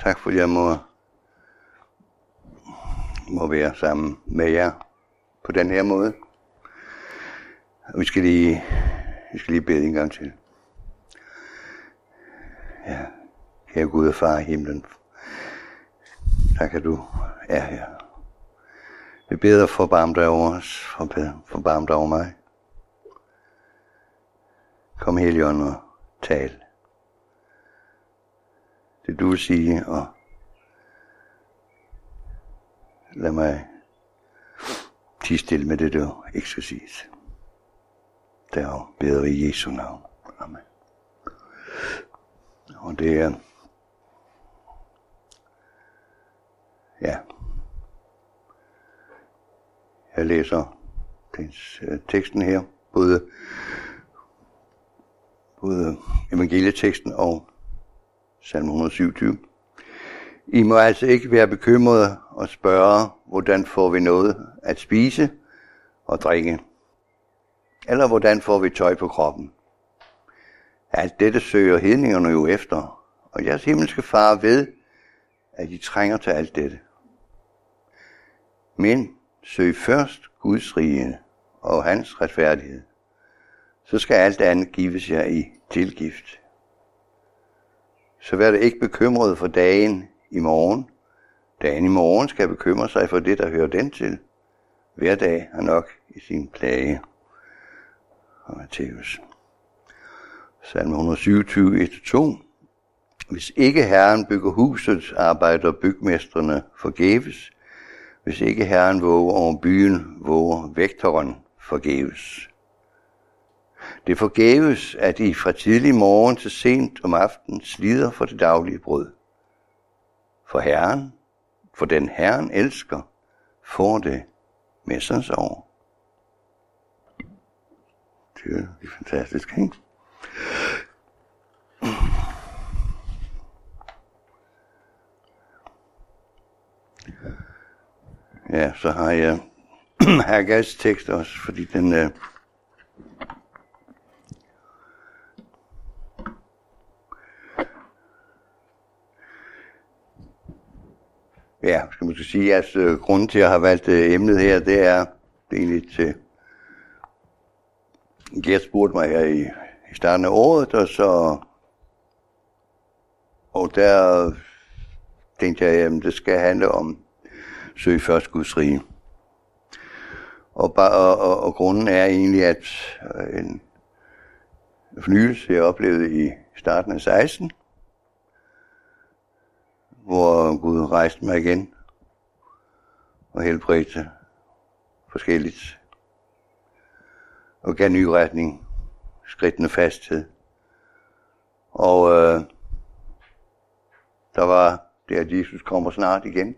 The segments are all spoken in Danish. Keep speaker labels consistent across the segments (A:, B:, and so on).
A: Tak fordi jeg må, må være sammen med jer på den her måde. Og vi skal lige, vi skal lige bede en gang til. Ja, kære Gud og far i himlen. Tak at du er her. Vi beder for barm dig over os, for barm dig over mig. Kom Helion og tal. Det du vil sige, og lad mig tige stille med det, du ikke skal siges. Der beder vi i Jesu navn. Amen. Og det er, ja, jeg læser øh, teksten her, både, både evangelieteksten og salme 127. I må altså ikke være bekymrede og spørge, hvordan får vi noget at spise og drikke? Eller hvordan får vi tøj på kroppen? Alt dette søger hedningerne jo efter, og jeres himmelske far ved, at I trænger til alt dette. Men søg først Guds rige og hans retfærdighed. Så skal alt andet gives jer i tilgift. Så vær det ikke bekymret for dagen i morgen. Dagen i morgen skal bekymre sig for det, der hører den til. Hver dag har nok i sin plage. Og Matthæus. Salme 127, 1-2. Hvis ikke Herren bygger huset, arbejder bygmesterne forgæves. Hvis ikke Herren våger over byen, våger vægteren forgæves. Det forgæves, at I fra tidlig morgen til sent om aftenen slider for det daglige brød. For Herren, for den Herren elsker, får det med sig over. Det er fantastisk, ikke? Ja, så har jeg Haggas tekst også, fordi den, øh, ja, skal man sige, at øh, grunden til, at jeg har valgt øh, emnet her, det er, det er egentlig til, Gert spurgte mig her i, i starten af året, og så, og der tænkte jeg, at det skal handle om søg først Guds rige. Og, og, og, og grunden er egentlig, at øh, en fornyelse, jeg oplevede i starten af 16, hvor Gud rejste mig igen og helbredte forskelligt og gav ny retning, skridtende fasthed. Og øh, der var det, at Jesus kommer snart igen.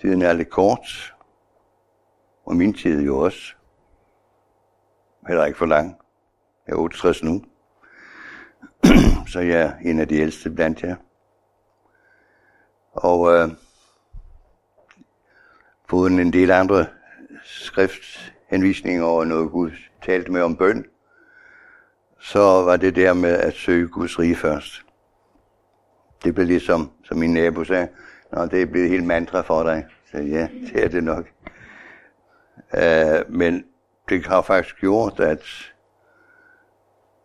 A: Tiden er lidt kort, og min tid jo også. Heller ikke for lang. Jeg er 68 nu. Så jeg er en af de ældste blandt jer. Og øh, foruden en del andre skrifthenvisninger over noget Gud talte med om bøn, så var det der med at søge Guds rige først. Det blev ligesom, som min nabo sagde, Nå, det er blevet helt mantra for dig. Så ja, det er det nok. Uh, men det har faktisk gjort, at,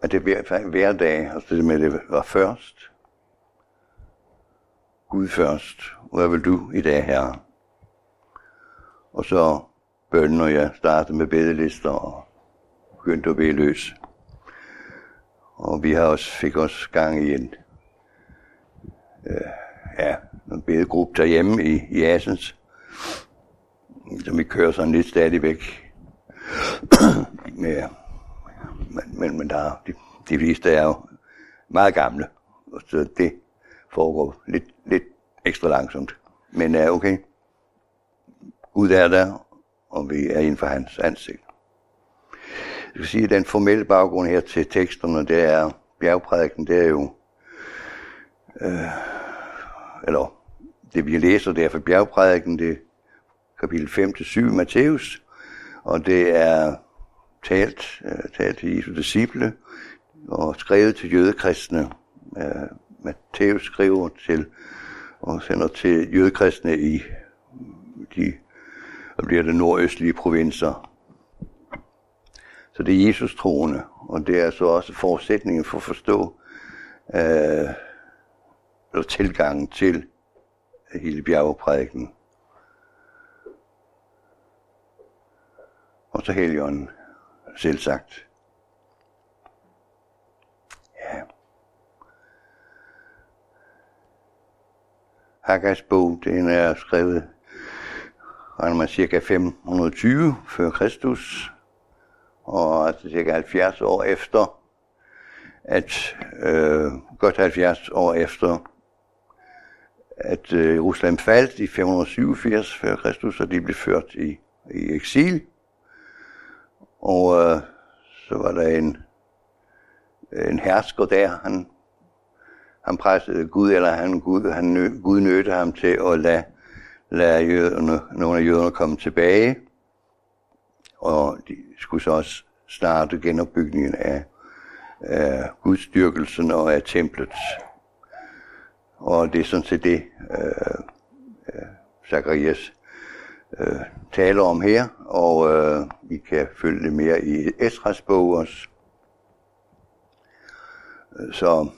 A: at det hver, hver dag, altså det med det var først, Gud først. Hvad vil du i dag, Herre? Og så bønnen, jeg startede med bedelister og begyndte at bede løs. Og vi har også, fik også gang i en, øh, ja, en bedegruppe derhjemme i, i Asens, som vi kører sådan lidt stadigvæk med, men, men, men der, de, de fleste er jo meget gamle, så det foregår lidt, lidt ekstra langsomt. Men er okay. Gud er der, og vi er inden for hans ansigt. Jeg skal sige, at den formelle baggrund her til teksterne, det er bjergprædiken, det er jo, øh, eller det vi læser, det er for bjergprædiken, det er kapitel 5-7 Matthæus, og det er talt, øh, talt til Jesu disciple, og skrevet til jødekristne, øh, Matthæus skriver til og sender til jødekristne i de hvad bliver det nordøstlige provinser. Så det er Jesus troende, og det er så også forudsætningen for at forstå øh, eller tilgangen til hele bjergeprædiken. Og så Helligånden, selv sagt. Haggas bog, den er skrevet, regner man cirka 520 før Kristus, og altså cirka 70 år efter, at øh, godt 70 år efter, at øh, faldt i 587 før Kristus, og de blev ført i, i eksil. Og øh, så var der en, en hersker der, han, han pressede Gud, eller han, Gud, han, Gud nødte ham til at lade, lade jøderne, nogle af jøderne komme tilbage. Og de skulle så også starte genopbygningen af, af gudstyrkelsen og af templet. Og det er sådan set det, øh, øh, Zacharias øh, taler om her, og øh, vi kan følge det mere i Esras bog også. Så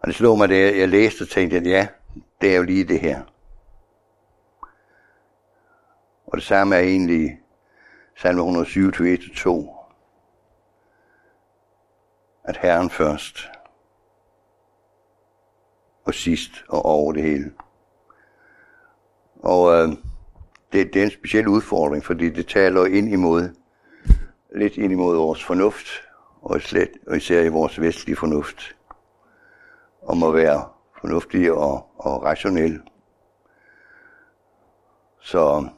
A: og det slog mig, da jeg læste og tænkte, at ja, det er jo lige det her. Og det samme er egentlig salme 127 2 At Herren først og sidst og over det hele. Og øh, det, det er en speciel udfordring, fordi det taler ind imod, lidt ind imod vores fornuft, og, slet, og især i vores vestlige fornuft, om at være fornuftig og, og rationel. Så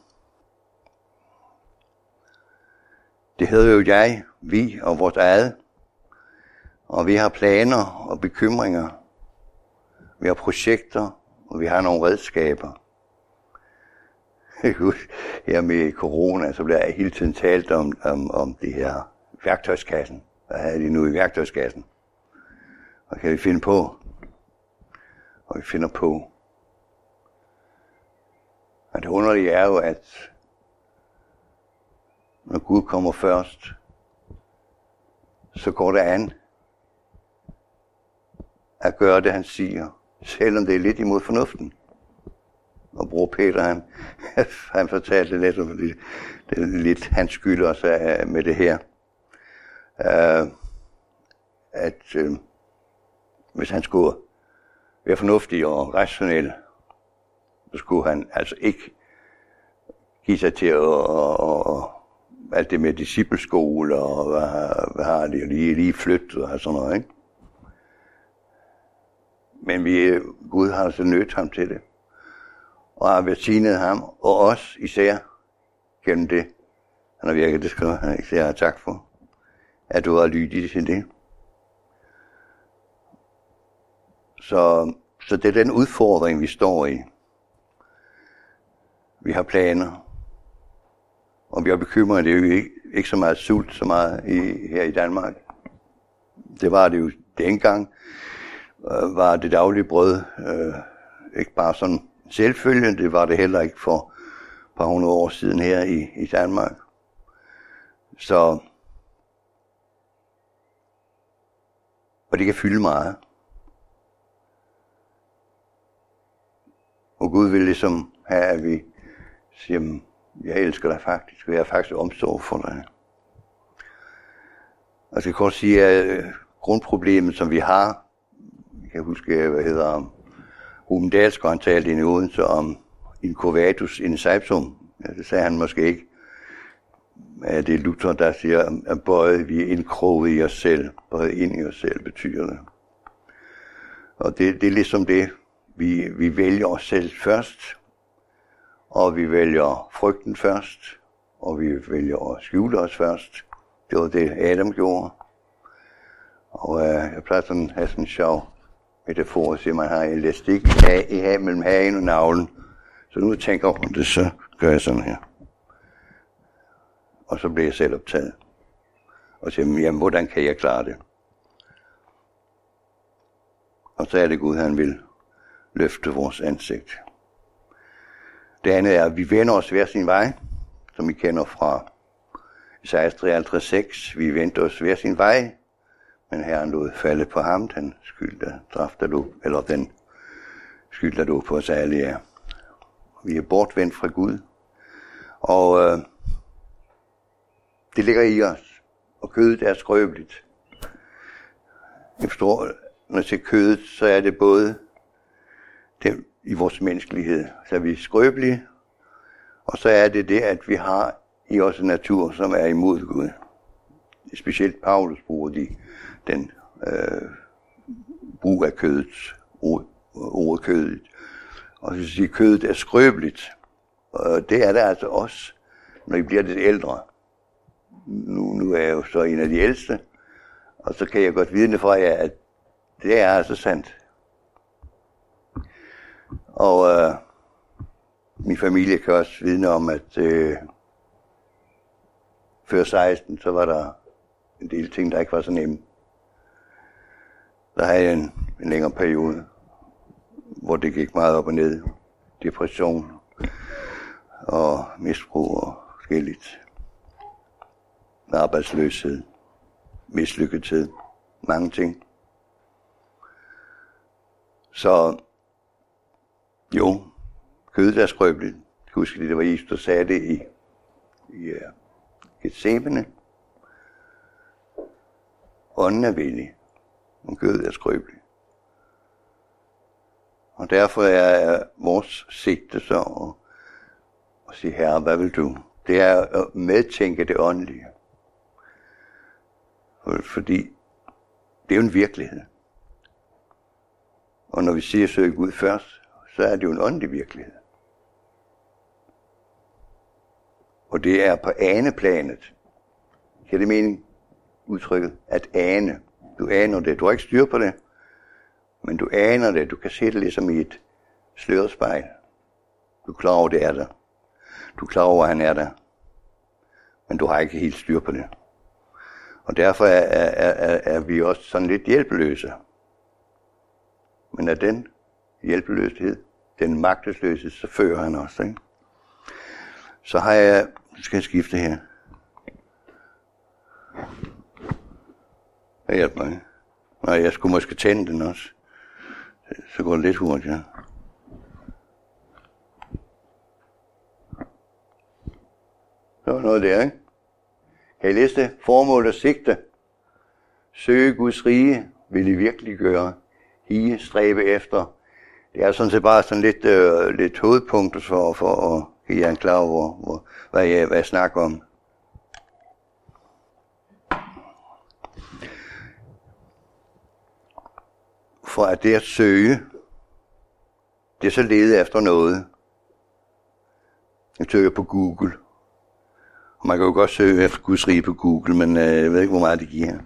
A: det hedder jo jeg, vi og vores eget. Og vi har planer og bekymringer. Vi har projekter, og vi har nogle redskaber. her med corona, så bliver jeg hele tiden talt om, om, om det her værktøjskassen. Hvad er de nu i værktøjskassen? Og kan vi finde på? Og vi finder på. Og det underlige er jo, at når Gud kommer først, så går det an at gøre det, han siger, selvom det er lidt imod fornuften og bror Peter, han, han fortalte lidt om det, det lidt han skylder også øh, med det her. Uh, at uh, hvis han skulle være fornuftig og rationel, så skulle han altså ikke give sig til at, alt det med discipleskole og hvad, hvad har de lige, lige flyttet og sådan noget, ikke? Men vi, Gud har altså nødt ham til det og har velsignet ham, og os især gennem det. Han har virket, det skal han ikke sige tak for, at du har lyttet til det. Så, så det er den udfordring, vi står i. Vi har planer, og vi har bekymrede. det er jo ikke, ikke så meget sult, så meget i, her i Danmark. Det var det jo dengang, øh, var det daglige brød, øh, ikke bare sådan Selvfølgelig, det var det heller ikke for et par hundrede år siden her i, i Danmark. Så, og det kan fylde meget. Og Gud vil ligesom have, at vi siger, jeg elsker dig faktisk, og jeg er faktisk omsorg for dig. Jeg skal kort sige, at øh, grundproblemet, som vi har, jeg kan huske, hvad hedder Ruben Dalsgaard, han talte i Odense om incurvatus in septum. Ja, det sagde han måske ikke. Ja, det er Luther, der siger, at bøje, vi er indkroget i os selv. Bøjet ind i os selv betyder det. Og det, det er ligesom det, vi, vi vælger os selv først, og vi vælger frygten først, og vi vælger at skjule os først. Det var det, Adam gjorde. Og øh, jeg plejer sådan at have sådan en sjov metafor, at man har elastik i, ha- mellem hagen og navlen. Så nu tænker jeg over det, så gør jeg sådan her. Og så bliver jeg selv optaget. Og siger, jamen, hvordan kan jeg klare det? Og så er det Gud, han vil løfte vores ansigt. Det andet er, at vi vender os hver sin vej, som vi kender fra Isaias 53, Vi vendte os hver sin vej, men Herren lod falde på ham, den skyld, der dræfter du, eller den skyld, der du på os alle er. Vi er bortvendt fra Gud, og øh, det ligger i os, og kødet er skrøbeligt. Jeg forstår, når jeg siger kødet, så er det både det, i vores menneskelighed, så er vi skrøbelige, og så er det det, at vi har i os en natur, som er imod Gud. Specielt Paulus bruger de den øh, brug af kødet, ord, ordet kødet. Og så siger kødet er skrøbeligt. Og det er det altså også, når I bliver lidt ældre. Nu, nu er jeg jo så en af de ældste, og så kan jeg godt vidne fra jer, at det er altså sandt. Og øh, min familie kan også vidne om, at øh, før 16, så var der en del ting, der ikke var så nemme. Der havde jeg en, en længere periode, hvor det gik meget op og ned. Depression og misbrug og forskelligt. Arbejdsløshed, mislykkethed, mange ting. Så jo, kødet er skrøbeligt. Jeg husker, det var Jesus, der sagde det i, i øh, uh, Gethsemane. Ånden er villig, men kødet er skrøbeligt. Og derfor er vores sigte så at, at sige, herre, hvad vil du? Det er at medtænke det åndelige. Fordi det er jo en virkelighed. Og når vi siger søg Gud først, så er det jo en åndelig virkelighed. Og det er på aneplanet. Kan det mening udtrykket? At ane. Du aner det. Du har ikke styr på det. Men du aner det. Du kan se det ligesom i et sløret spejl. Du er klar over, det er der. Du er klar over, at han er der. Men du har ikke helt styr på det. Og derfor er, er, er, er vi også sådan lidt hjælpeløse. Men af den hjælpeløshed, den magtesløse, så fører han os. Ikke? Så har jeg, nu skal jeg skifte her. Jeg hjælper mig. Nej, jeg skulle måske tænde den også. Så går det lidt hurtigere. Så noget der, ikke? Kan I læse det? Formål og sigte. Søge Guds rige vil I virkelig gøre. I stræbe efter. Det er sådan set bare sådan lidt, øh, lidt hovedpunkter for, for at give jer en klar over, hvor, hvad, jeg, hvad jeg snakker om. For at det at søge, det er så lede efter noget. Jeg søger på Google. Man kan jo godt søge efter Guds rige på Google, men øh, jeg ved ikke, hvor meget det giver.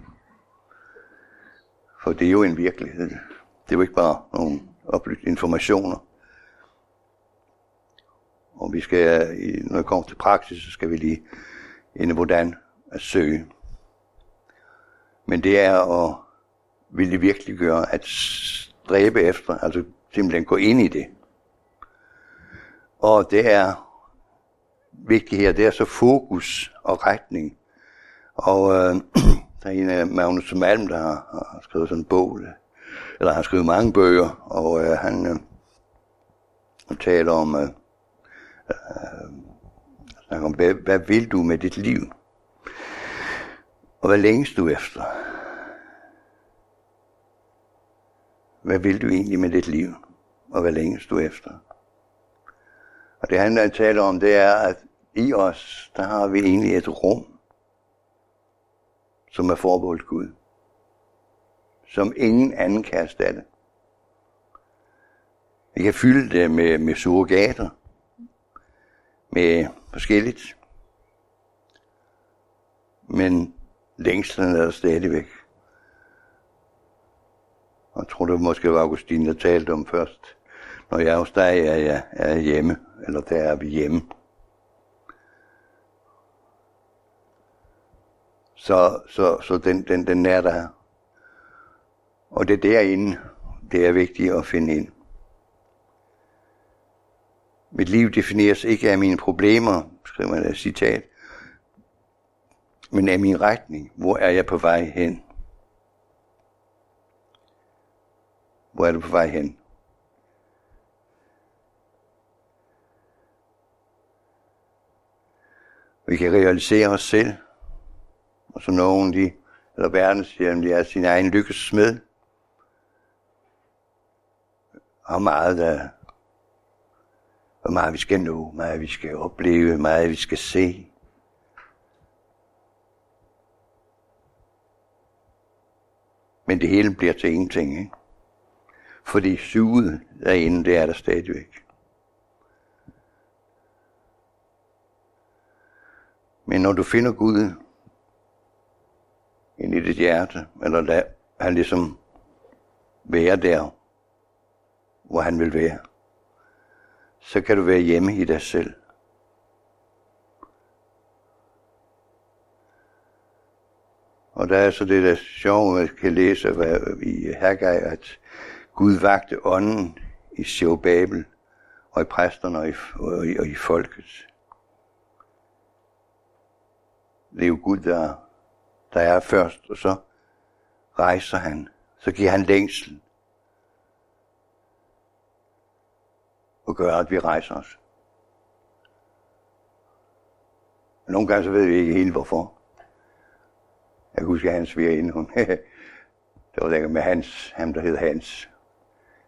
A: For det er jo en virkelighed. Det er jo ikke bare nogen informationer. Og vi skal, når det kommer til praksis, så skal vi lige ind i, hvordan at søge. Men det er at ville virkelig gøre, at stræbe efter, altså simpelthen gå ind i det. Og det er vigtigt her, det er så fokus og retning. Og øh, der er en af Magnus Malm, der har, har skrevet sådan en bog, eller han skrev mange bøger, og øh, han, øh, taler om, øh, øh, om hvad, hvad vil du med dit liv? Og hvad længes du efter? Hvad vil du egentlig med dit liv? Og hvad længes du efter? Og det han taler om, det er, at i os, der har vi egentlig et rum, som er forbeholdt Gud. Som ingen anden kan erstatte. Vi kan fylde det med, med surrogater, med forskelligt. Men længslen er der stadigvæk. Og jeg tror, det måske var Augustin, der talte om først. Når jeg er hos dig, er jeg er hjemme, eller der er vi hjemme. Så, så, så den, den, den er der. Og det er derinde, det er vigtigt at finde ind. Mit liv defineres ikke af mine problemer, skriver man et citat, men af min retning. Hvor er jeg på vej hen? Hvor er du på vej hen? Vi kan realisere os selv, og så nogen, de, eller verden siger, at de er sin egen lykkes smed. Og meget, der, hvor meget vi skal nå, meget vi skal opleve, meget vi skal se. Men det hele bliver til ingenting, ikke? Fordi suget derinde, det er der stadigvæk. Men når du finder Gud ind i dit hjerte, eller der han ligesom være der, hvor han vil være, så kan du være hjemme i dig selv. Og der er så det der sjove, man kan læse i Haggai, at Gud vagte ånden i Sjøbabel, og i præsterne og i, og i, og i folket. Det er jo Gud, der, der er først, og så rejser han. Så giver han længsel. Og gør, at vi rejser os. Nogle gange så ved vi ikke helt hvorfor. Jeg kan huske, at Hans svigerinde, hun, det var dengang med Hans, ham der hed Hans,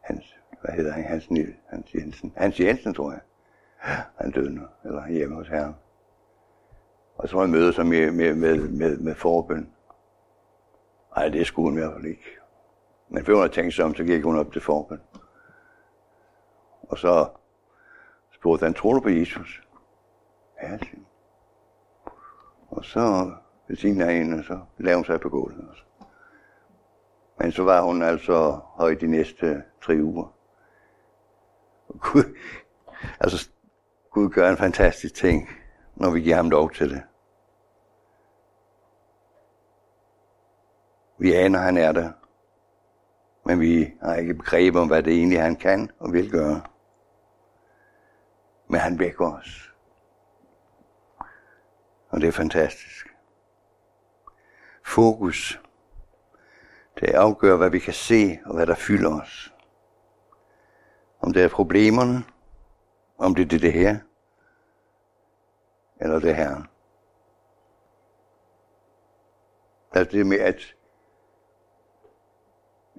A: Hans, hvad hedder han, Hans, Hans Jensen, Hans Jensen, tror jeg. Han døde nu, eller hjemme hos herren. Og så var jeg møde sig med, med, med, med, med forbøn. Ej, det skulle hun i hvert fald ikke. Men før hun havde tænkt sig om, så gik hun op til forbøn. Og så spurgte han, tror du på Jesus? Ja, siger Og så ved siden af hende, så lavede hun sig på gulvet. Også. Men så var hun altså høj de næste tre uger. Og Gud, altså, Gud gør en fantastisk ting, når vi giver ham lov til det. Vi aner, han er der. Men vi har ikke begreb om, hvad det egentlig han kan og vil gøre. Men han vækker os. Og det er fantastisk. Fokus. Det afgør, hvad vi kan se og hvad der fylder os. Om det er problemerne, om det er det, det her, eller det her. Altså det med, at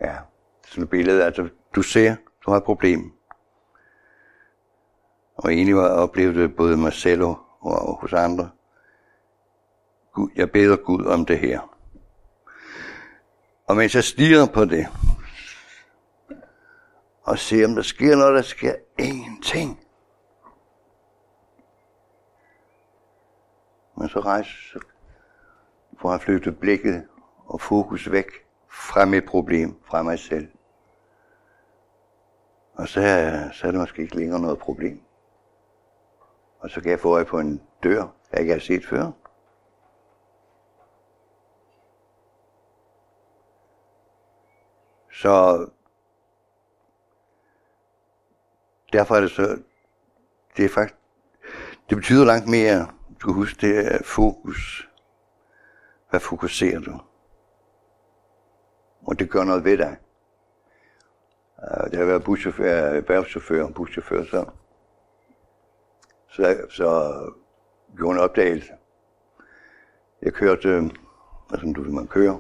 A: Ja, sådan et billede. Altså, du ser, du har et problem. Og egentlig var jeg oplevet det både mig selv og, og hos andre. Gud, jeg beder Gud om det her. Og mens jeg stiger på det, og ser, om der sker noget, der sker ingenting. Men så rejser for at flytte blikket og fokus væk fra mit problem, fra mig selv. Og så så er det måske ikke længere noget problem. Og så kan jeg få øje på en dør, jeg ikke har set før. Så derfor er det så, det er faktisk, det betyder langt mere, du skal huske, det er fokus. Hvad fokuserer du? og det gør noget ved dig. Uh, det har været buschauffør, øh, erhvervschauffør og buschauffør, så, så, så gjorde en opdagelse. Jeg kørte, altså du man kører,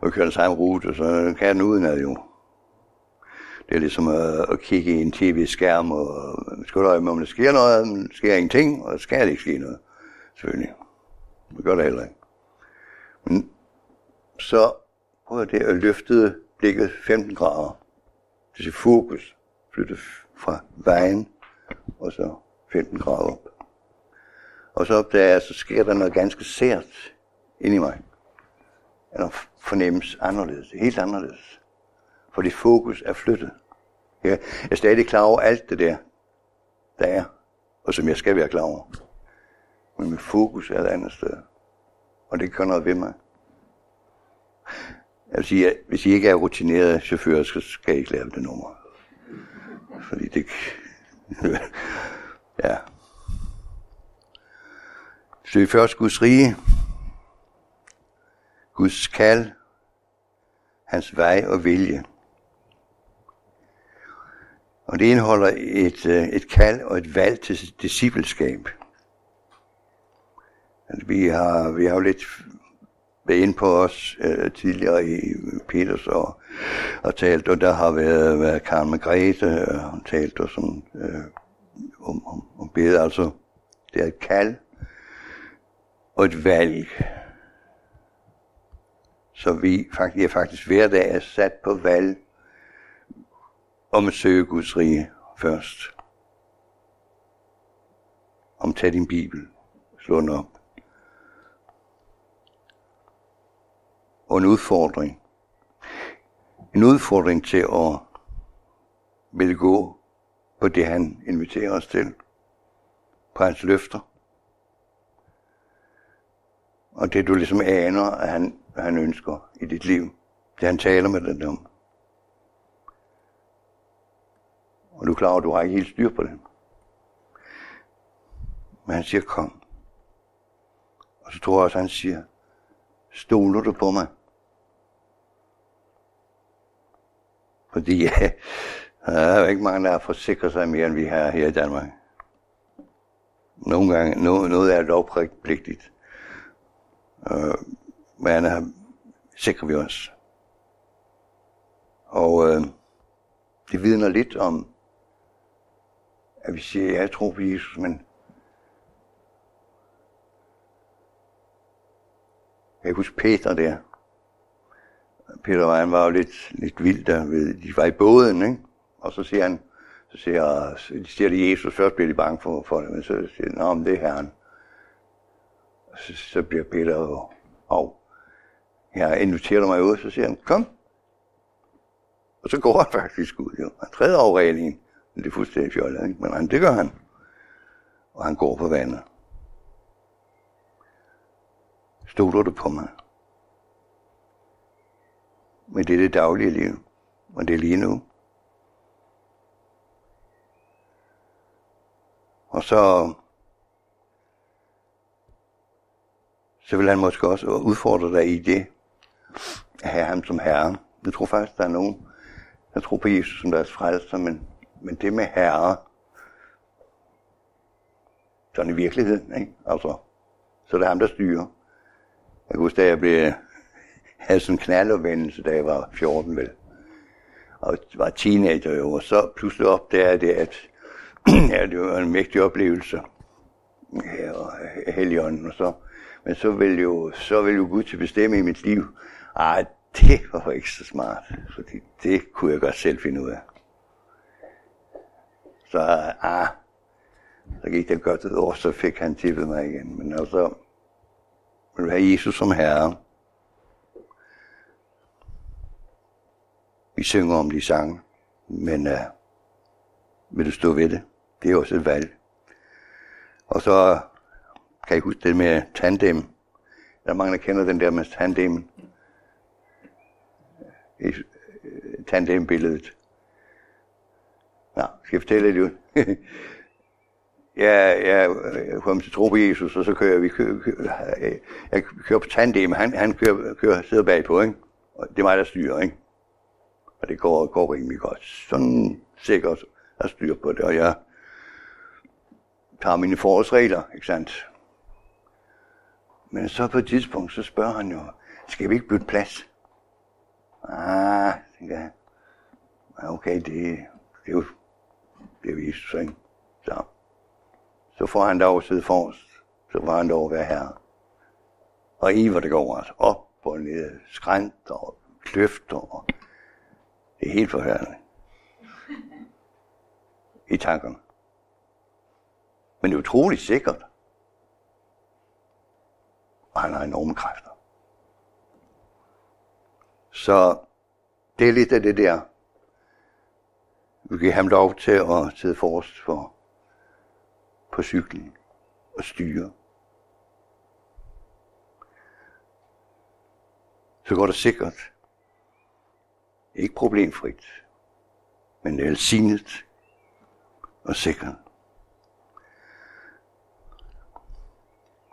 A: og kører den samme rute, så kan den udenad jo. Det er ligesom at, at kigge i en tv-skærm, og skal du med, om der sker noget, men der sker ingenting, og der skal ikke ske noget. Selvfølgelig. Det gør det heller ikke. Men så prøv det at løfte blikket 15 grader. Det er fokus. Flytte fra vejen, og så 15 grader op. Og så opdager jeg, så sker der noget ganske sært ind i mig. Eller fornemmes anderledes. Helt anderledes. Fordi fokus er flyttet. Jeg er stadig klar over alt det der, der er, og som jeg skal være klar over. Men mit fokus er et andet sted. Og det gør noget ved mig. Jeg vil sige, at hvis I ikke er rutineret chauffør, så skal I ikke lave det nummer. Fordi det... Ja. Søg først Guds rige, Guds kald, hans vej og vilje. Og det indeholder et, øh, et kald og et valg til discipleskab. Altså, vi har, vi har jo lidt været inde på os øh, tidligere i Peters og, og talt, og der har været, været Karen Margrethe, og hun talt og sådan, øh, om, om, om bede. Altså, det er et kald og et valg. Så vi faktisk, er faktisk hver dag er sat på valg om at søge Guds rige først. Om at tage din bibel, slå den op. Og en udfordring. En udfordring til at ville gå på det, han inviterer os til. På hans løfter. Og det du ligesom aner, at han, at han ønsker i dit liv. Det han taler med dig om. Og du er klar over, at du har ikke helt styr på det. Men han siger, kom. Og så tror jeg også, at han siger, stoler du på mig? Fordi ja, der er jo ikke mange, der har forsikret sig mere, end vi har her i Danmark. Nogle gange, noget, noget er lovpligtigt. Øh, men her sikrer vi os. Og øh, det vidner lidt om, at vi siger, ja, jeg tror på Jesus, men jeg husker Peter der. Peter han var jo lidt, lidt vild der ved, de var i båden, ikke? Og så siger han, så siger, de siger det Jesus, først bliver de bange for, for det, men så siger de, om det er Herren. Og så, så bliver Peter jo, og jeg inviterer mig ud, så siger han, kom. Og så går han faktisk ud, jo. Han træder over reglingen. Det er fuldstændig fjollet, ikke? Men han, det gør han. Og han går på vandet. Stoler du på mig? Men det er det daglige liv. Og det er lige nu. Og så, så vil han måske også udfordre dig i det, at have ham som herre. Jeg tror faktisk, der er nogen, der tror på Jesus som deres frelser, men, men det med herre, sådan i virkeligheden, ikke? Altså, så det er ham, der styrer. Jeg kan huske, da jeg blev, havde sådan en knaldervendelse, da jeg var 14 vel. Og var teenager jo, og så pludselig opdagede det, at ja, det var en mægtig oplevelse. Ja, og Helligånden og så. Men så vil jo, så vil jo Gud til bestemme i mit liv. Ej, det var ikke så smart, fordi det kunne jeg godt selv finde ud af. Så, ah, så gik det godt et år, så fik han tippet mig igen. Men altså, vil du have Jesus som herre? Vi synger om de sange, men uh, vil du stå ved det? Det er også et valg. Og så kan jeg huske det med tandem. Der er mange, der kender den der med tandem. I øh, tandembilledet. Nå, skal jeg fortælle det ud? jeg, jeg øh, kom til tro på Jesus, og så kører vi, kører, kører, øh, jeg kører på tandem, han, han kører, kører, sidder bagpå, ikke? Og det er mig, der styrer, ikke? Og det går, går rimelig godt. Sådan sikkert at styre på det, og jeg tager mine forårsregler, ikke sandt? Men så på et tidspunkt, så spørger han jo, skal vi ikke bytte plads? Ah, tænker han. Okay, det, det er jo, det er jo så ikke? Så, så får han dog at sidde forrest. Så får han dog at være herre. Og i hvor det går altså op og ned, skrænt og kløfter. Og det er helt forfærdeligt I tankerne. Men det er utroligt sikkert. Og han har enorme kræfter. Så det er lidt af det der. Vi giver ham lov til at sidde forrest for, på cyklen og styre. Så går det sikkert. Ikke problemfrit, men velsignet og sikkert.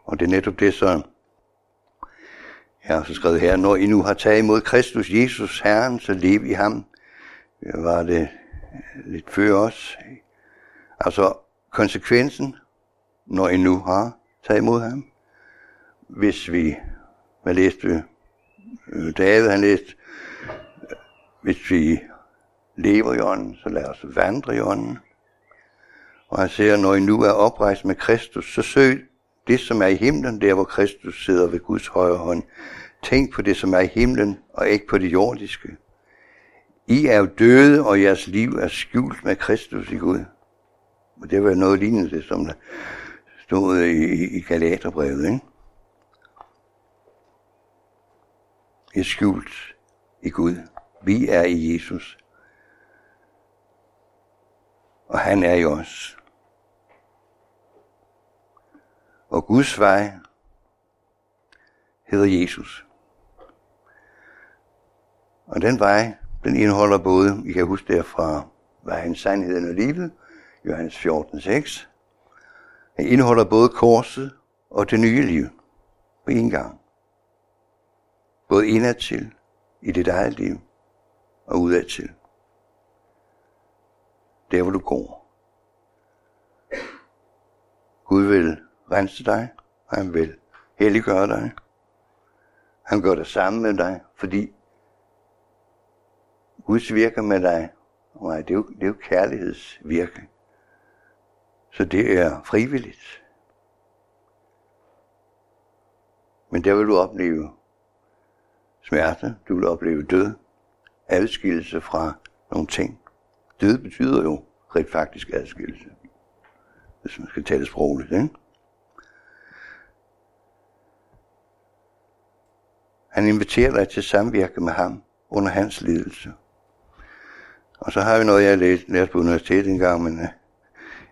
A: Og det er netop det, så jeg har så skrevet her, når I nu har taget imod Kristus Jesus Herren, så lev i ham. Var det lidt før os. Altså konsekvensen, når I nu har taget imod ham. Hvis vi, hvad læste vi? Øh, David han læste, hvis vi lever i ånden, så lad os vandre i ånden. Og han siger, når I nu er oprejst med Kristus, så søg det, som er i himlen, der hvor Kristus sidder ved Guds højre hånd. Tænk på det, som er i himlen, og ikke på det jordiske. I er jo døde, og jeres liv er skjult med Kristus i Gud. Og det var noget lignende det, som der stod i, i Galaterbrevet, ikke? I er skjult i Gud. Vi er i Jesus. Og han er i os. Og Guds vej hedder Jesus. Og den vej, den indeholder både, I kan huske det fra vejen sandheden og livet, Johannes 14, 6. Den indeholder både korset og det nye liv på en gang. Både indad til i dit eget liv og udad til. Der hvor du går. Gud vil rense dig, og han vil helliggøre dig. Han gør det samme med dig, fordi Guds virker med dig, og det er jo, det er jo kærlighedsvirke. Så det er frivilligt. Men der vil du opleve smerte, du vil opleve død, adskillelse fra nogle ting. Død betyder jo rent faktisk adskillelse, hvis man skal tale sprogligt. Ikke? Han inviterer dig til samvirke med ham under hans ledelse. Og så har vi noget, jeg læst, læst på universitetet engang, men øh,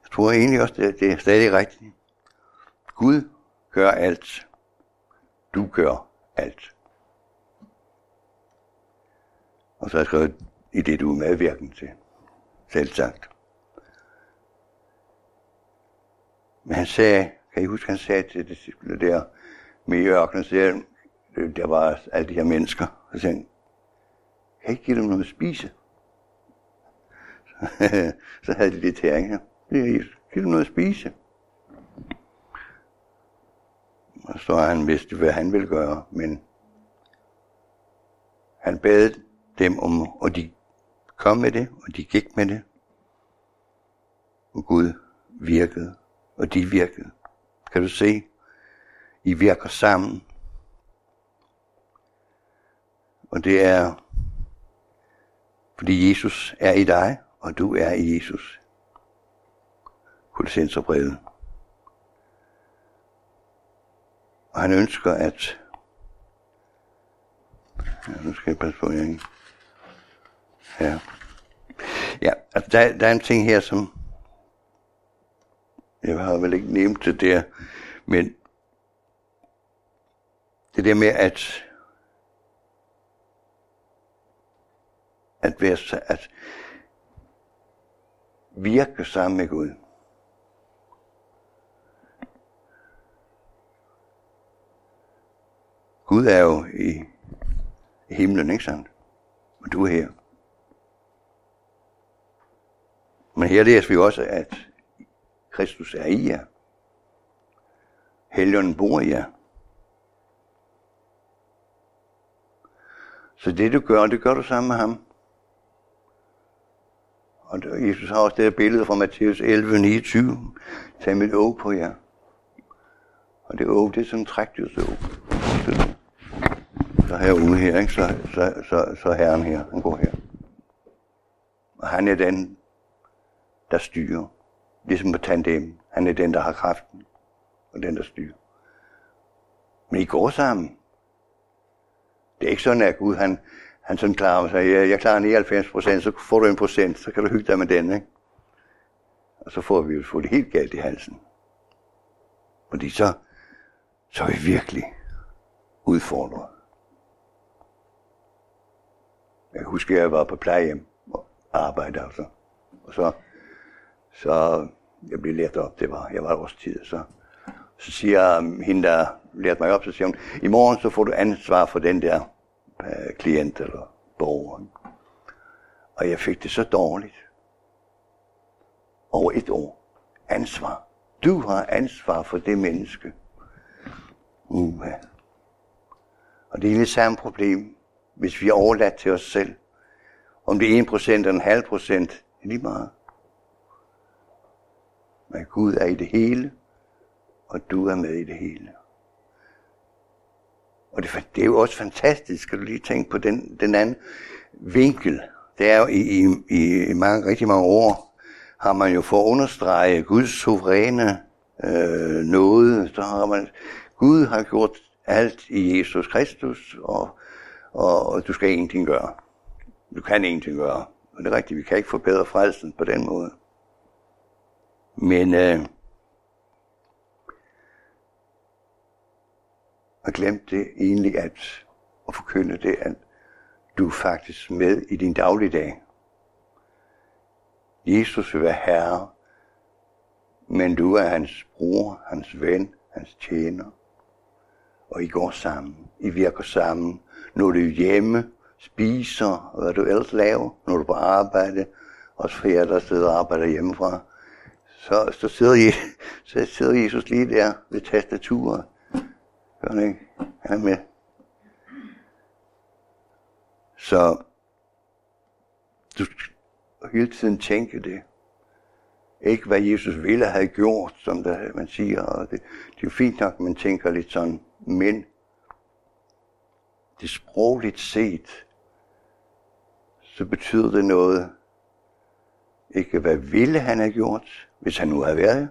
A: jeg tror egentlig også, det, det er stadig rigtigt. Gud gør alt. Du gør alt. Og så har jeg skrevet i det, du er medvirken til. Selv sagt. Men han sagde, kan I huske, han sagde til det der med i ørkenen, så Øh, der var alle de her mennesker, og sagde, kan jeg ikke give dem noget at spise? så havde de lidt her, ikke? Giv dem noget at spise. Og så han vidste, hvad han ville gøre, men han bad dem om, og de kom med det, og de gik med det. Og Gud virkede, og de virkede. Kan du se? I virker sammen. Og det er, fordi Jesus er i dig, og du er i Jesus. Kolossenserbrevet. Og han ønsker, at... Ja, nu skal jeg passe på, jeg ikke... Ja. Ja, altså der, der er en ting her, som... Jeg har vel ikke nævnt det der, men det der med at at være, at virke sammen med Gud. Gud er jo i, himlen, ikke sandt? Og du er her. Men her læser vi også, at Kristus er i jer. Helligånden bor i jer. Så det du gør, det gør du sammen med ham. Og Jesus har også det her billede fra Matthæus 11, 29. Tag mit åg på jer. Og det åg, det er sådan en trækdyrså. Så herude her, ikke? Så, så, så, så herren her, han går her. Og han er den, der styrer. Ligesom på tandem. Han er den, der har kraften. Og den, der styrer. Men I går sammen. Det er ikke sådan, at Gud han, han sådan klarer sig, jeg, jeg klarer 99 procent, så får du en procent, så kan du hygge dig med den, ikke? Og så får vi jo få det helt galt i halsen. Fordi så, så er vi virkelig udfordret. Jeg husker, jeg var på plejehjem og arbejdede altså. Og så, så jeg blev lært op, det var, jeg var også tid, så, Så siger hende, der lærte mig op, så siger hun, i morgen så får du ansvar for den der Øh, klient eller borger. Og jeg fik det så dårligt. Over et år. Ansvar. Du har ansvar for det menneske. Uha. Og det er det samme problem, hvis vi er overladt til os selv. Om det er 1% eller en halv procent, det er lige meget. Men Gud er i det hele, og du er med i det hele. Og det, det er jo også fantastisk, skal du lige tænke på den, den anden vinkel. Det er jo i, i, i mange, rigtig mange år, har man jo for at understrege Guds suveræne øh, noget, så har man, Gud har gjort alt i Jesus Kristus, og, og, og du skal ingenting gøre. Du kan ingenting gøre. Og det er rigtigt, vi kan ikke forbedre frelsen på den måde. Men øh, og glemt det egentlig at, at forkynde det, at du er faktisk med i din dagligdag. Jesus vil være herre, men du er hans bror, hans ven, hans tjener. Og I går sammen. I virker sammen. Når du er hjemme, spiser, og hvad du ellers laver, når du er på arbejde, også for jer, der sidder og arbejder hjemmefra, så, så, sidder, I, så sidder Jesus lige der ved tastaturet. Gør han ikke? Han er med. Så du skal hele tiden tænke det. Ikke hvad Jesus ville have gjort, som der, man siger. Og det, det er fint nok, at man tænker lidt sådan, men det sprogligt set, så betyder det noget. Ikke hvad ville han have gjort, hvis han nu havde været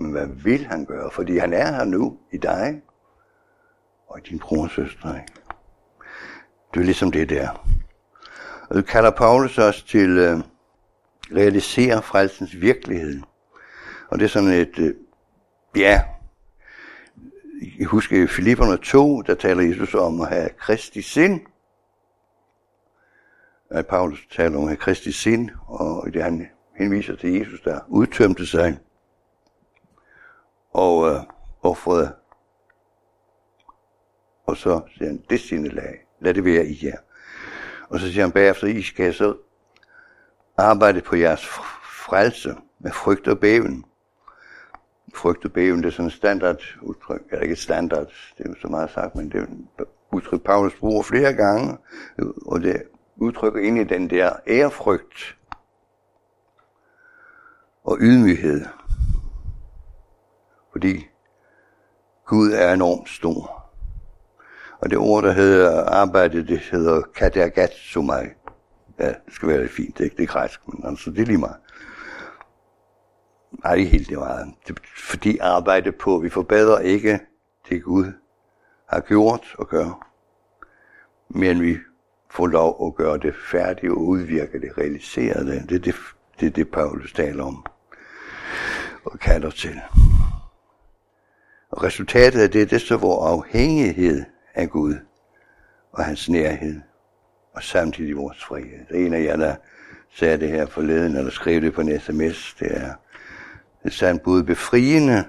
A: men hvad vil han gøre? Fordi han er her nu i dig og i din bror og søster. Ikke? Det er ligesom det der. Og det kalder Paulus også til øh, realisere frelsens virkelighed. Og det er sådan et, øh, ja, jeg husker i Filipperne 2, der taler Jesus om at have Kristi sind. At Paulus taler om at have Kristi sind, og det han henviser til Jesus, der udtømte sig og øh, offrede. Og så siger han, det sine lag, lad det være i jer. Og så siger han bagefter, I skal så arbejde på jeres frelse med frygt og bæven. Frygt og bæven, det er sådan et standard udtryk, eller ikke et standard, det er jo så meget sagt, men det er et udtryk, Paulus bruger flere gange, og det udtrykker egentlig den der ærefrygt og ydmyghed. Fordi Gud er enormt stor. Og det ord, der hedder arbejde, det hedder katagatssumai. Ja, det skal være lidt fint, det er ikke det græsk, men altså, det er lige meget. Nej, ikke helt det meget. Det, fordi arbejde på, vi forbedrer ikke det Gud har gjort og gør, men vi får lov at gøre det færdigt og udvirke det, realisere det. Det er det, det, er det Paulus taler om og kalder til. Og resultatet af det, det er så vores afhængighed af Gud og hans nærhed og samtidig vores frihed. Det er en af jer, der sagde det her forleden, eller skrev det på en sms, det er, det sandt både befriende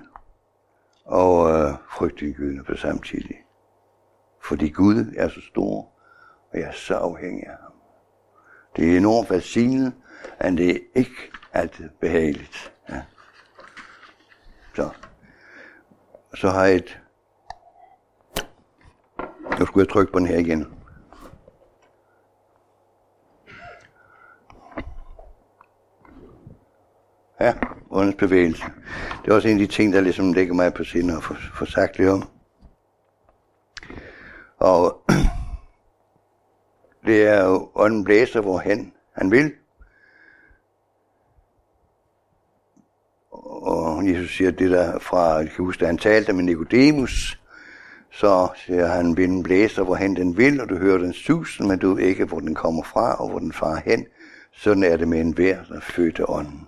A: og øh, frygtindgydende på samtidig. Fordi Gud er så stor, og jeg er så afhængig af ham. Det er enormt fascinerende, men det er ikke altid behageligt. Ja. Så. så har jeg et... Nu skulle jeg trykke på den her igen. Ja, åndens bevægelse. Det er også en af de ting, der ligesom ligger mig på sinde og få sagt lidt om. Og det er jo, ånden blæser hvorhen han vil. Og Jesus siger det der fra, jeg kan huske, da han talte med Nicodemus, så siger han, vinden blæser hvorhen den vil, og du hører den susen, men du ved ikke, hvor den kommer fra og hvor den farer hen. Sådan er det med en vær, der fødte ånden.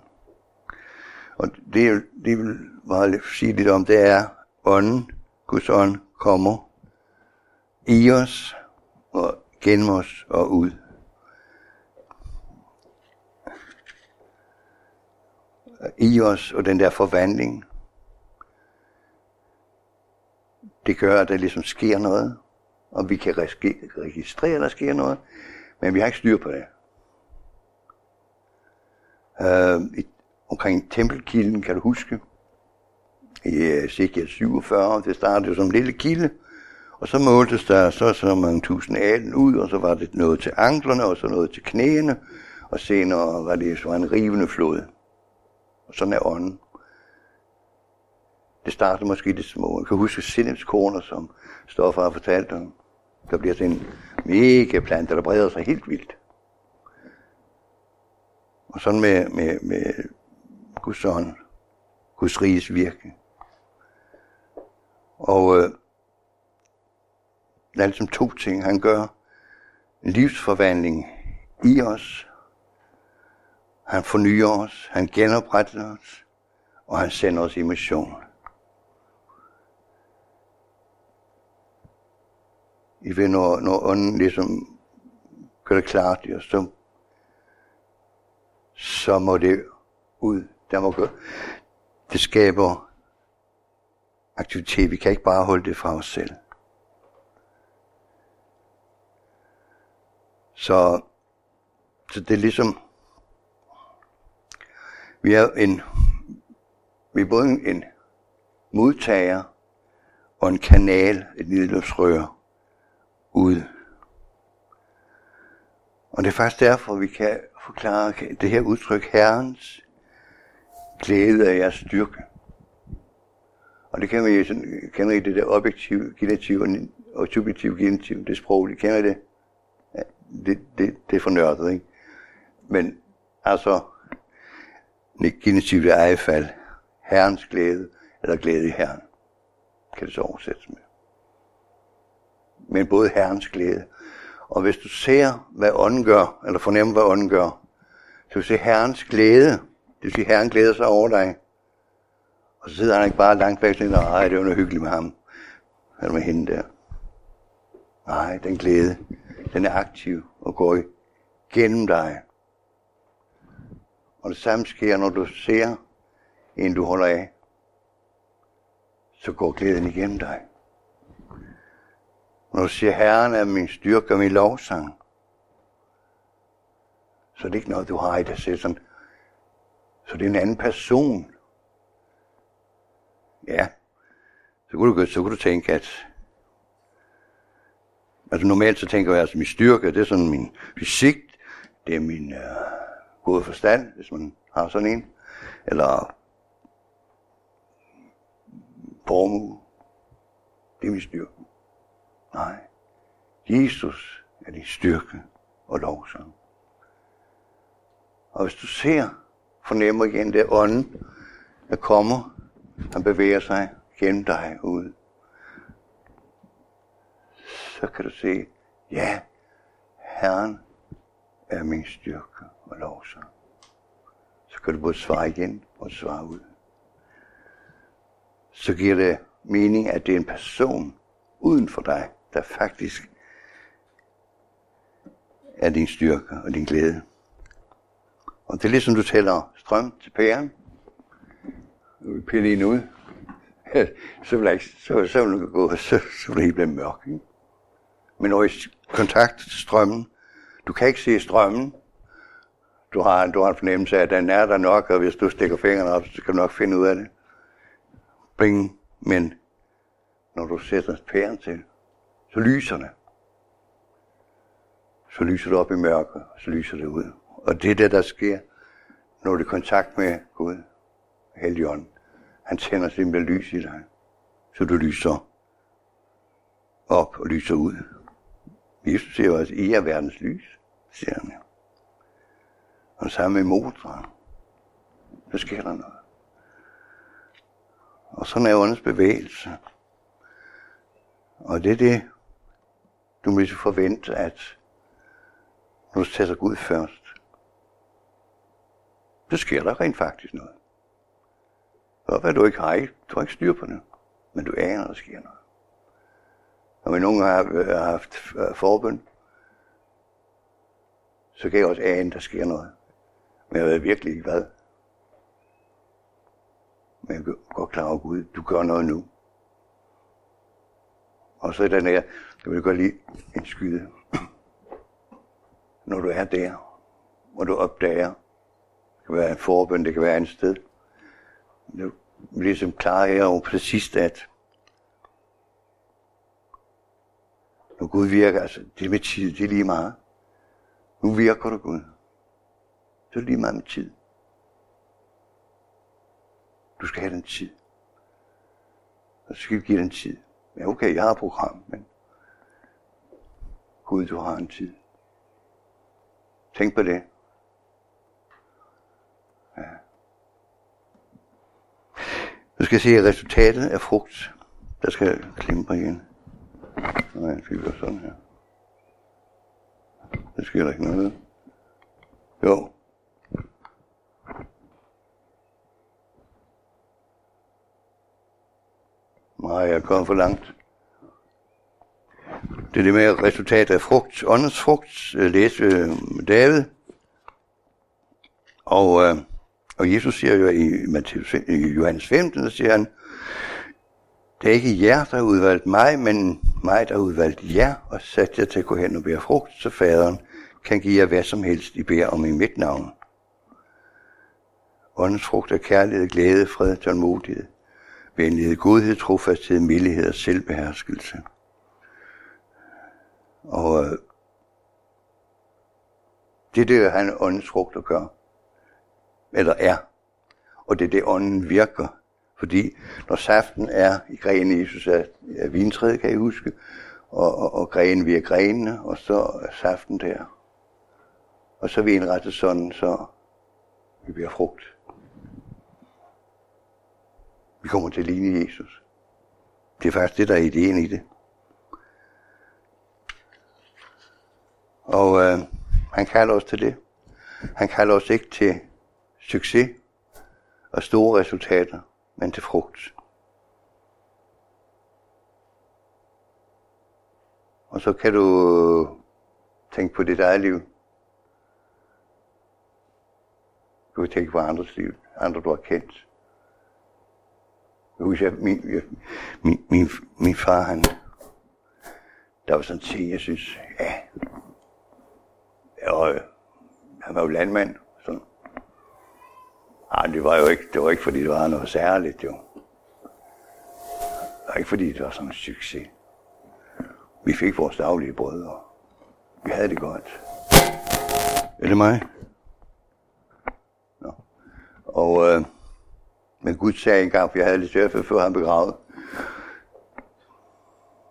A: Og det, det vil bare sige lidt om, det er ånden, Guds ånd, kommer i os og gennem os og ud. I os og den der forvandling. Det gør, at der ligesom sker noget, og vi kan registrere, at der sker noget, men vi har ikke styr på det. Øh, et, omkring tempelkilden, kan du huske, i øh, cirka 47, det startede som en lille kilde, og så måltes der så, så mange tusind alen ud, og så var det noget til anklerne, og så noget til knæene, og senere var det så en rivende flod. Og sådan er ånden. Det startede måske det små. Jeg kan huske sindhedskoner, som Stoffer har fortalt om. Der bliver sådan en mega plante, der breder sig helt vildt. Og sådan med, med, med Guds ånd, Guds riges virke. Og øh, der er ligesom to ting. Han gør en livsforvandling i os. Han fornyer os, han genopretter os, og han sender os i mission. I ved, når, når ånden ligesom gør det klart i os, så, så må det ud. Der må gøre. Det skaber aktivitet. Vi kan ikke bare holde det fra os selv. Så, så det er ligesom, vi er en, vi er både en modtager og en kanal, et nedløbsrør ud. Og det er faktisk derfor, vi kan forklare det her udtryk, Herrens glæde af jeres styrke. Og det kan vi jo sådan, kender I det der objektive, genitiv og subjektive genitiv, det sprog, det kender I det? Ja, det, det, det er for nørdet, ikke? Men altså, genitiv det er i fald Herrens glæde, eller glæde i Herren, kan det så oversættes med. Men både Herrens glæde. Og hvis du ser, hvad ånden gør, eller fornemmer, hvad ånden gør, så vil du se Herrens glæde. Det vil sige, Herren glæder sig over dig. Og så sidder han ikke bare langt væk og siger, nej, det var noget hyggeligt med ham. Eller med hende der. Nej, den glæde, den er aktiv og går gennem dig. Og det samme sker, når du ser en, du holder af. Så går glæden igennem dig. Når du siger, Herren er min styrke og min lovsang, så det er ikke noget, du har i dig selv. Sådan. Så det er en anden person, ja, så kunne du, så kunne du tænke, at altså normalt så tænker jeg, at altså, min styrke, det er sådan min fysik, det er min øh, gode forstand, hvis man har sådan en, eller formue, det er min styrke. Nej, Jesus er din styrke og lovsang. Og hvis du ser, fornemmer igen det ånden, der kommer han bevæger sig gennem dig ud. Så kan du se, ja, Herren er min styrke og lovsang. Så kan du både svare igen og svare ud. Så giver det mening, at det er en person uden for dig, der faktisk er din styrke og din glæde. Og det er ligesom du tæller strøm til pæren, nu vil pille en ud, så vil, jeg, så, så vil det gå, så, så vil det helt blive mørk. Ikke? Men når i kontakt til strømmen, du kan ikke se strømmen, du har, du har en fornemmelse af, at den er der nok, og hvis du stikker fingrene op, så kan du nok finde ud af det. Bing. Men når du sætter pæren til, så lyser det. Så lyser det op i mørket, og så lyser det ud. Og det er det, der sker, når du er i kontakt med Gud, Helligånden. Han tænder simpelthen lys i dig, så du lyser op og lyser ud. Jesus siger også, I er verdens lys, siger han. Og sammen med motoren, så sker der noget. Og sådan er åndens bevægelse. Og det er det, du må ligesom forvente, at nu du sætter Gud først, så sker der rent faktisk noget. Og hvad du ikke har, du har ikke styr på det, men du aner, at der sker noget. Når vi nogle gange øh, har haft øh, forbøn, så kan jeg også ane, at der sker noget. Men jeg ved virkelig ikke hvad. Men jeg går klar over Gud, du gør noget nu. Og så den her, jeg vil godt lige indskyde. Når du er der, hvor du opdager, det kan være en forbøn, det kan være et sted, du ligesom klarer jeg jo præcis at når Gud virker, altså det med tid, det er lige meget. Nu virker du Gud. Så er lige meget med tid. Du skal have den tid. Og så skal vi give den tid. Ja, okay, jeg har et program, men Gud, du har en tid. Tænk på det. Ja. Du skal se resultatet af frugt. Der skal klimpe igen. Nå, jeg fik sådan her. Det sker der ikke noget. Jo. Nej, jeg er kommet for langt. Det er det med resultat af frugt, åndens frugt, øh, læste læse David. Og, øh, og Jesus siger jo i, Matthæus, i Johannes 15, der siger han, det er ikke jer, der har udvalgt mig, men mig, der har udvalgt jer, og sat jer til at gå hen og bære frugt, så faderen kan give jer hvad som helst, I beder om i mit navn. Åndens frugt er kærlighed, glæde, fred, tålmodighed, venlighed, godhed, trofasthed, mildhed og selvbeherskelse. Og øh, det er det, han åndens frugt at gøre. Eller er. Og det er det, ånden virker. Fordi når saften er i grenen, Jesus er, er vintræet, kan I huske, og, og, og grenen via grenene, og så er saften der. Og så er vi indrettet sådan, så vi bliver frugt. Vi kommer til at ligne Jesus. Det er faktisk det, der er ideen i det. Og øh, han kalder os til det. Han kalder os ikke til succes og store resultater, men til frugt. Og så kan du tænke på dit eget liv. Du kan tænke på andres liv, andre du har kendt. Jeg husker, min, min, min, min far, han, der var sådan en ting, jeg synes, ja, og øh, han var jo landmand. Sådan. Ej, det var jo ikke, det var ikke fordi det var noget særligt, jo. Det var ikke fordi det var sådan en succes. Vi fik vores daglige brød, og vi havde det godt. Er det mig? Nå. Og, øh, men Gud sagde engang, for jeg havde lidt svært før han begravet.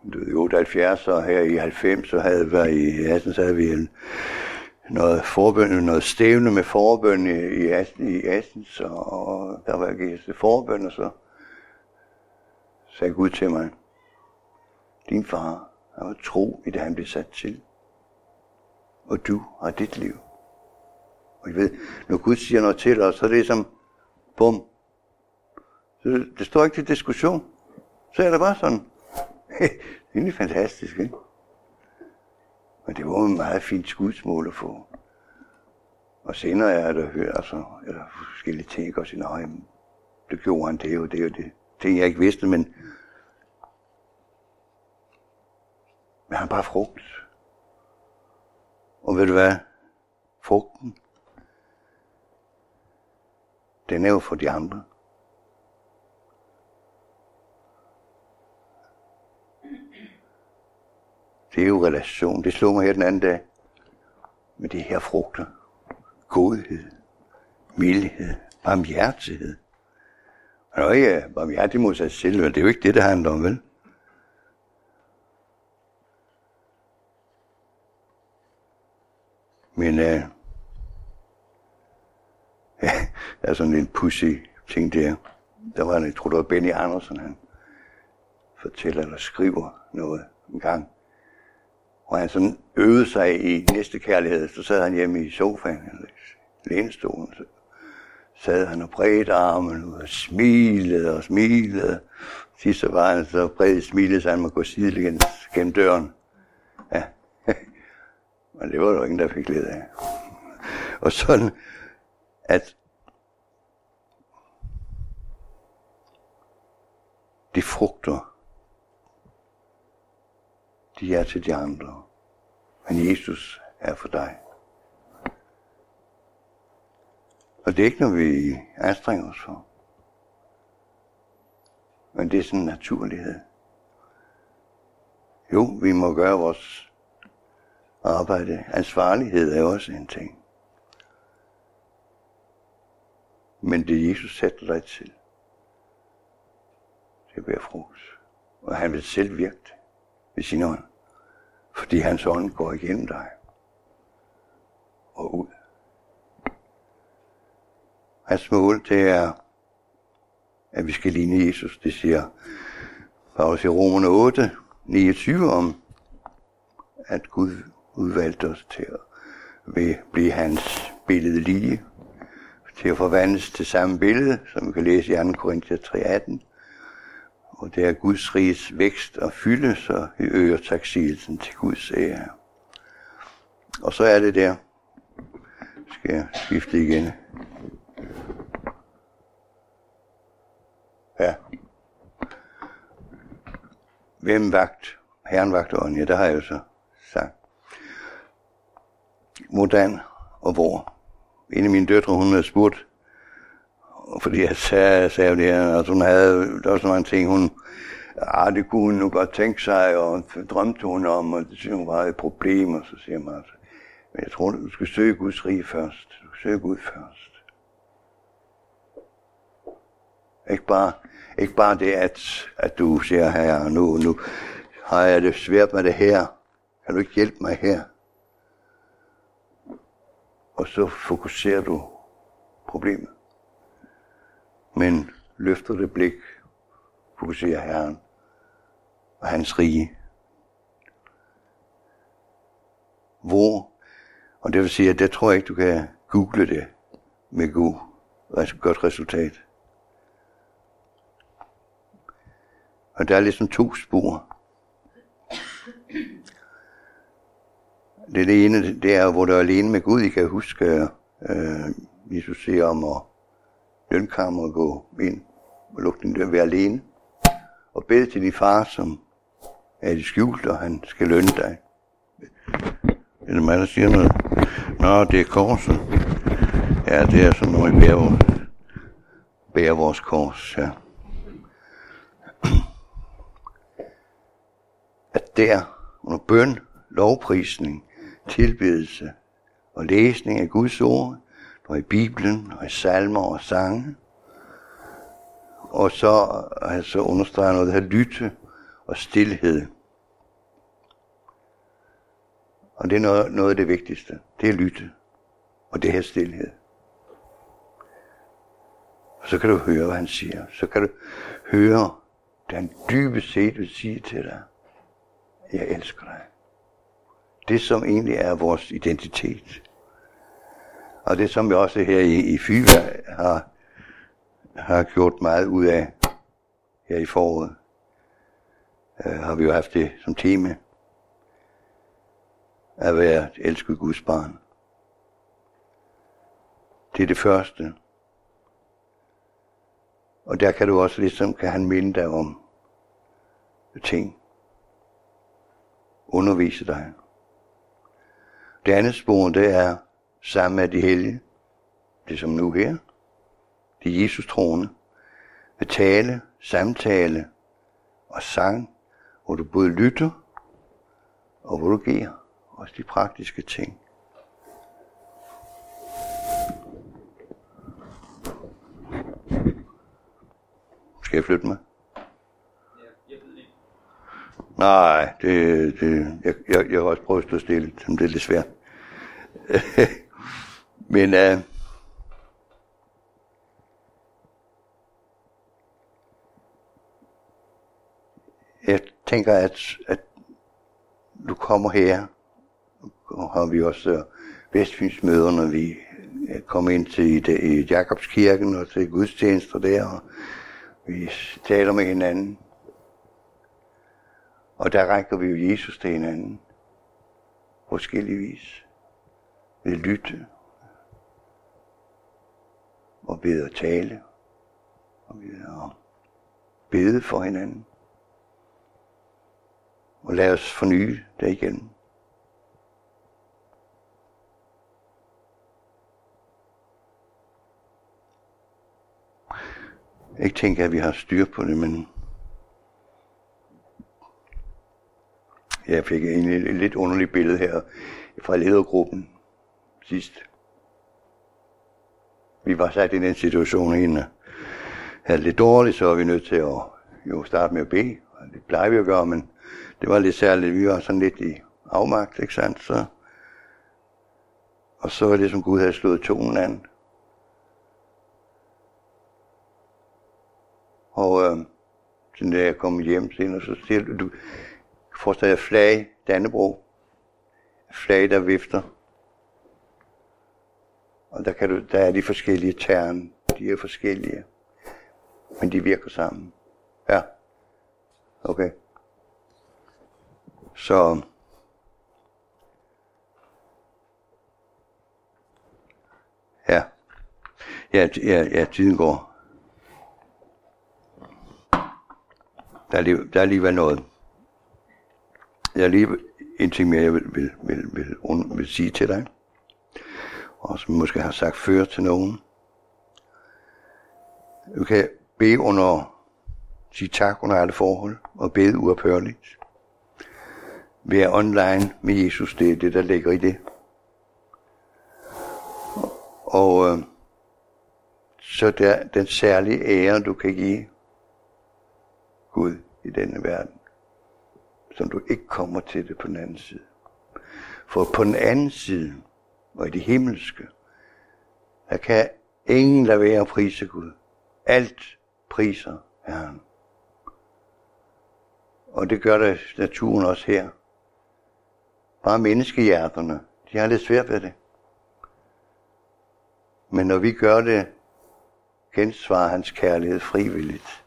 A: Det var i 78, og her i 90, så havde vi i Assen, så havde vi en, noget forbøn, noget stævne med forbøn i, i, i Assens, og der var jeg til forbøn, og så sagde Gud til mig, din far han var tro i det, han blev sat til. Og du har dit liv. Og I ved, når Gud siger noget til os, så er det som, bum. Så det står ikke til diskussion. Så er det bare sådan. det er fantastisk, ikke? Men det var en meget fint skudsmål at få. Og senere er der hørt, altså, eller forskellige ting, og siger, nej, det gjorde han det og det og det. Ting, jeg ikke vidste, men, men han bare frugt. Og ved du hvad? Frugten, den er jo for de andre. Det er jo relation. Det slog mig her den anden dag med de her frugter. Godhed, mildhed, barmhjertighed. Han er jo ikke barmhjertig mod sig selv, men det er jo ikke det, det handler om, vel? Men øh, ja, der er sådan en pussy ting der. Der var en, jeg tror det var Benny Andersen, han fortæller eller skriver noget en gang hvor han sådan øvede sig i næste kærlighed, så sad han hjemme i sofaen, eller lænestolen, så sad han og bredte armen ud og smilede og smilede. Sidst så var han så bredt smilede, så han måtte gå sidelæns gennem døren. Ja. Men det var der ingen, der fik glæde af. Og sådan, at de frugter, de er til de andre. Men Jesus er for dig. Og det er ikke noget, vi anstrenger os for. Men det er sådan en naturlighed. Jo, vi må gøre vores arbejde. Ansvarlighed er også en ting. Men det Jesus sætter dig til, det bliver frugt. Og han vil selv virke det ved sin ånd. Fordi hans ånd går igennem dig og ud. Hans mål, det er, at vi skal ligne Jesus. Det siger Paulus i Romerne 8, 29 om, at Gud udvalgte os til at blive hans billede lige, til at forvandles til samme billede, som vi kan læse i 2. Korinther 3.18. Og det er Guds riges vækst og fylde, så vi øger taksigelsen til Guds ære. Og så er det der. Skal jeg skifte igen. Ja. Hvem vagt? Herren vagt og ja, det har jeg jo så sagt. Hvordan og hvor? En af mine døtre, hun havde spurgt, fordi jeg sagde, sagde det her, altså hun havde, der var sådan nogle ting, hun, ah, det kunne hun nu godt tænke sig, og drømte hun om, og det synes hun var et problem, og så siger man altså, men jeg tror, du skal søge Guds rige først. Du skal søge Gud først. Ikke bare, ikke bare det, at, at du siger her, nu, nu har jeg det svært med det her. Kan du ikke hjælpe mig her? Og så fokuserer du problemet. Men løfter det blik, fokuserer Herren og hans rige. Hvor, og det vil sige, at det tror jeg ikke, du kan google det med god, altså godt resultat. Og der er ligesom to spor. Det, det ene, det er, hvor du er alene med Gud. I kan huske, øh, Jesus siger om at lønkammer og gå ind og lukke den dør, være alene. Og bede til din far, som er i skjult, og han skal lønne dig. Er det mig, der siger noget? Nå, det er korset. Ja, det er sådan, når vi bærer, bærer vores kors, ja. At der, under bøn, lovprisning, tilbedelse og læsning af Guds ord, og i Bibelen, og i salmer og sange. Og så altså understreger noget, der lytte og stillhed. Og det er noget, noget af det vigtigste. Det er lytte. Og det her stillhed. Og så kan du høre, hvad han siger. Så kan du høre, det han dybest set vil sige til dig. Jeg elsker dig. Det, som egentlig er vores identitet. Og det, som vi også her i, i Fyver har, har gjort meget ud af her i foråret, øh, har vi jo haft det som tema. At være et elsket Guds barn. Det er det første. Og der kan du også ligesom, kan han minde dig om ting. Undervise dig. Det andet spor, det er sammen med de hellige. Det som nu her. De Jesus troende. Med tale, samtale og sang, hvor du både lytter og hvor du giver. Også de praktiske ting. Skal jeg flytte mig? Nej, det, det, jeg, jeg, jeg har også prøvet at stå stille, men det er lidt svært. Men uh, jeg tænker, at, at du kommer her, og har vi også øh, Vestfynsmøder, når vi øh, kommer ind til i, i Jakobskirken og til gudstjenester der, og vi taler med hinanden. Og der rækker vi jo Jesus til hinanden. Forskelligvis. Ved lytte og ved at tale, og ved at bede for hinanden. Og lad os forny det igen. Ikke tænke, at vi har styr på det, men jeg fik egentlig et lidt underligt billede her fra ledergruppen sidst. Vi var sat i den situation, at en øh, havde lidt dårligt, så var vi nødt til at jo starte med at bede. Og det plejer vi at gøre, men det var lidt særligt. Vi var sådan lidt i afmagt, ikke sandt? Så, og så var det, som Gud havde slået tonen an. Og øh, så da jeg kom hjem senere, så siger du, du forestiller jeg flag, Dannebro. Flag, der vifter. Og der, kan du, der er de forskellige tern. De er forskellige. Men de virker sammen. Ja. Okay. Så ja. Ja, ja, ja tiden går. Der er, lige, der er alligevel noget. Jeg er lige en ting mere, jeg vil, vil, vil, vil, vil, vil sige til dig, og som måske har sagt før til nogen. Du kan bede under, sige tak under alle forhold, og bede uophørligt. Være online med Jesus, det er det, der ligger i det. Og øh, så der, den særlige ære, du kan give Gud i denne verden, som du ikke kommer til det på den anden side. For på den anden side, og i det himmelske, der kan ingen lade være at prise Gud. Alt priser Herren. Og det gør det naturen også her. Bare menneskehjerterne, de har lidt svært ved det. Men når vi gør det, gensvarer hans kærlighed frivilligt,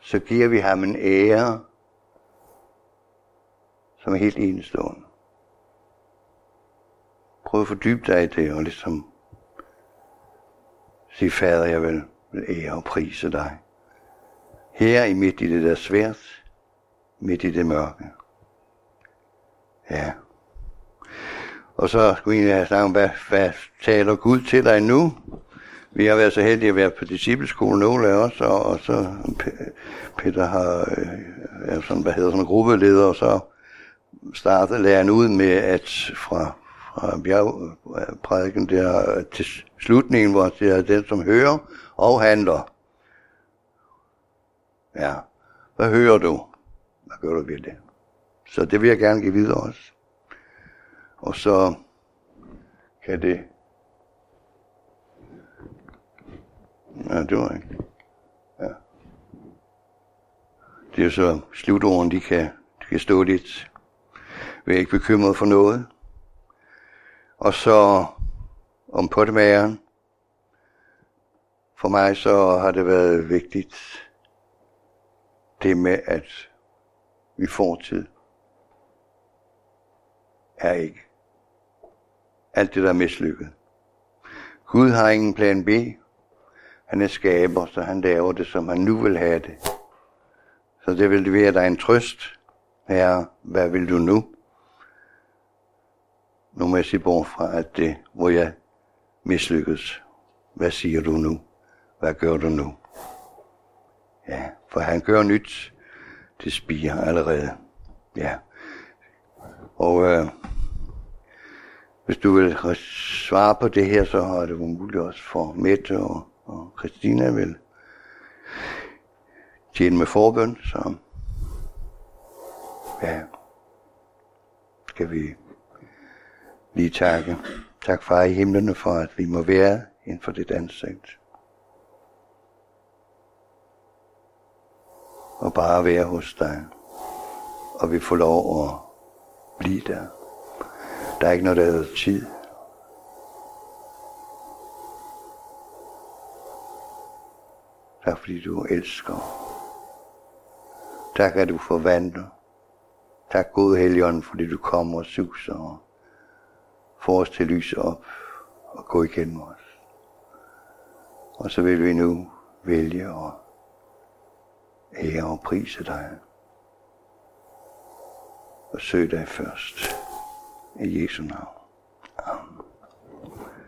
A: så giver vi ham en ære, som er helt enestående prøve at fordybe dig i det, og ligesom sige, Fader, jeg vil, vil ære og prise dig. Her i midt i det der svært, midt i det mørke. Ja. Og så skulle jeg egentlig have snakket om, hvad, hvad taler Gud til dig nu? Vi har været så heldige at være på discipleskolen nogle af os, og, og så Peter har, øh, er sådan, hvad hedder sådan en gruppeleder, og så startede læreren ud med, at fra, og bjergprædiken øh, der øh, til slutningen, hvor det siger, den, som hører og handler. Ja, hvad hører du? Hvad gør du ved det? Så det vil jeg gerne give videre også. Og så kan det... Ja, det var ikke. Ja. Det er så slutordene, de kan, de kan stå lidt. Vi er ikke bekymret for noget. Og så om pottemageren. For mig så har det været vigtigt, det med, at vi får tid er ikke. Alt det, der er mislykket. Gud har ingen plan B. Han er skaber, så han laver det, som han nu vil have det. Så det vil være dig en trøst. Herre, hvad vil du nu? Nu må jeg se bort fra, at det, hvor jeg mislykkes. Hvad siger du nu? Hvad gør du nu? Ja, for han gør nyt. Det spiger allerede. Ja. Og øh, hvis du vil svare på det her, så har det muligt også for Mette og, og Christina vil tjene med forbøn, så ja, skal vi lige takke. Tak far i himlene for, at vi må være inden for dit ansigt. Og bare være hos dig. Og vi får lov at blive der. Der er ikke noget, der hedder tid. Tak fordi du elsker. Tak at du forvandler. Tak Gud Helligånd, fordi du kommer og suser få os til lys og, og gå igennem os. Og så vil vi nu vælge at ære og prise dig. og søg dig først. I Jesu navn.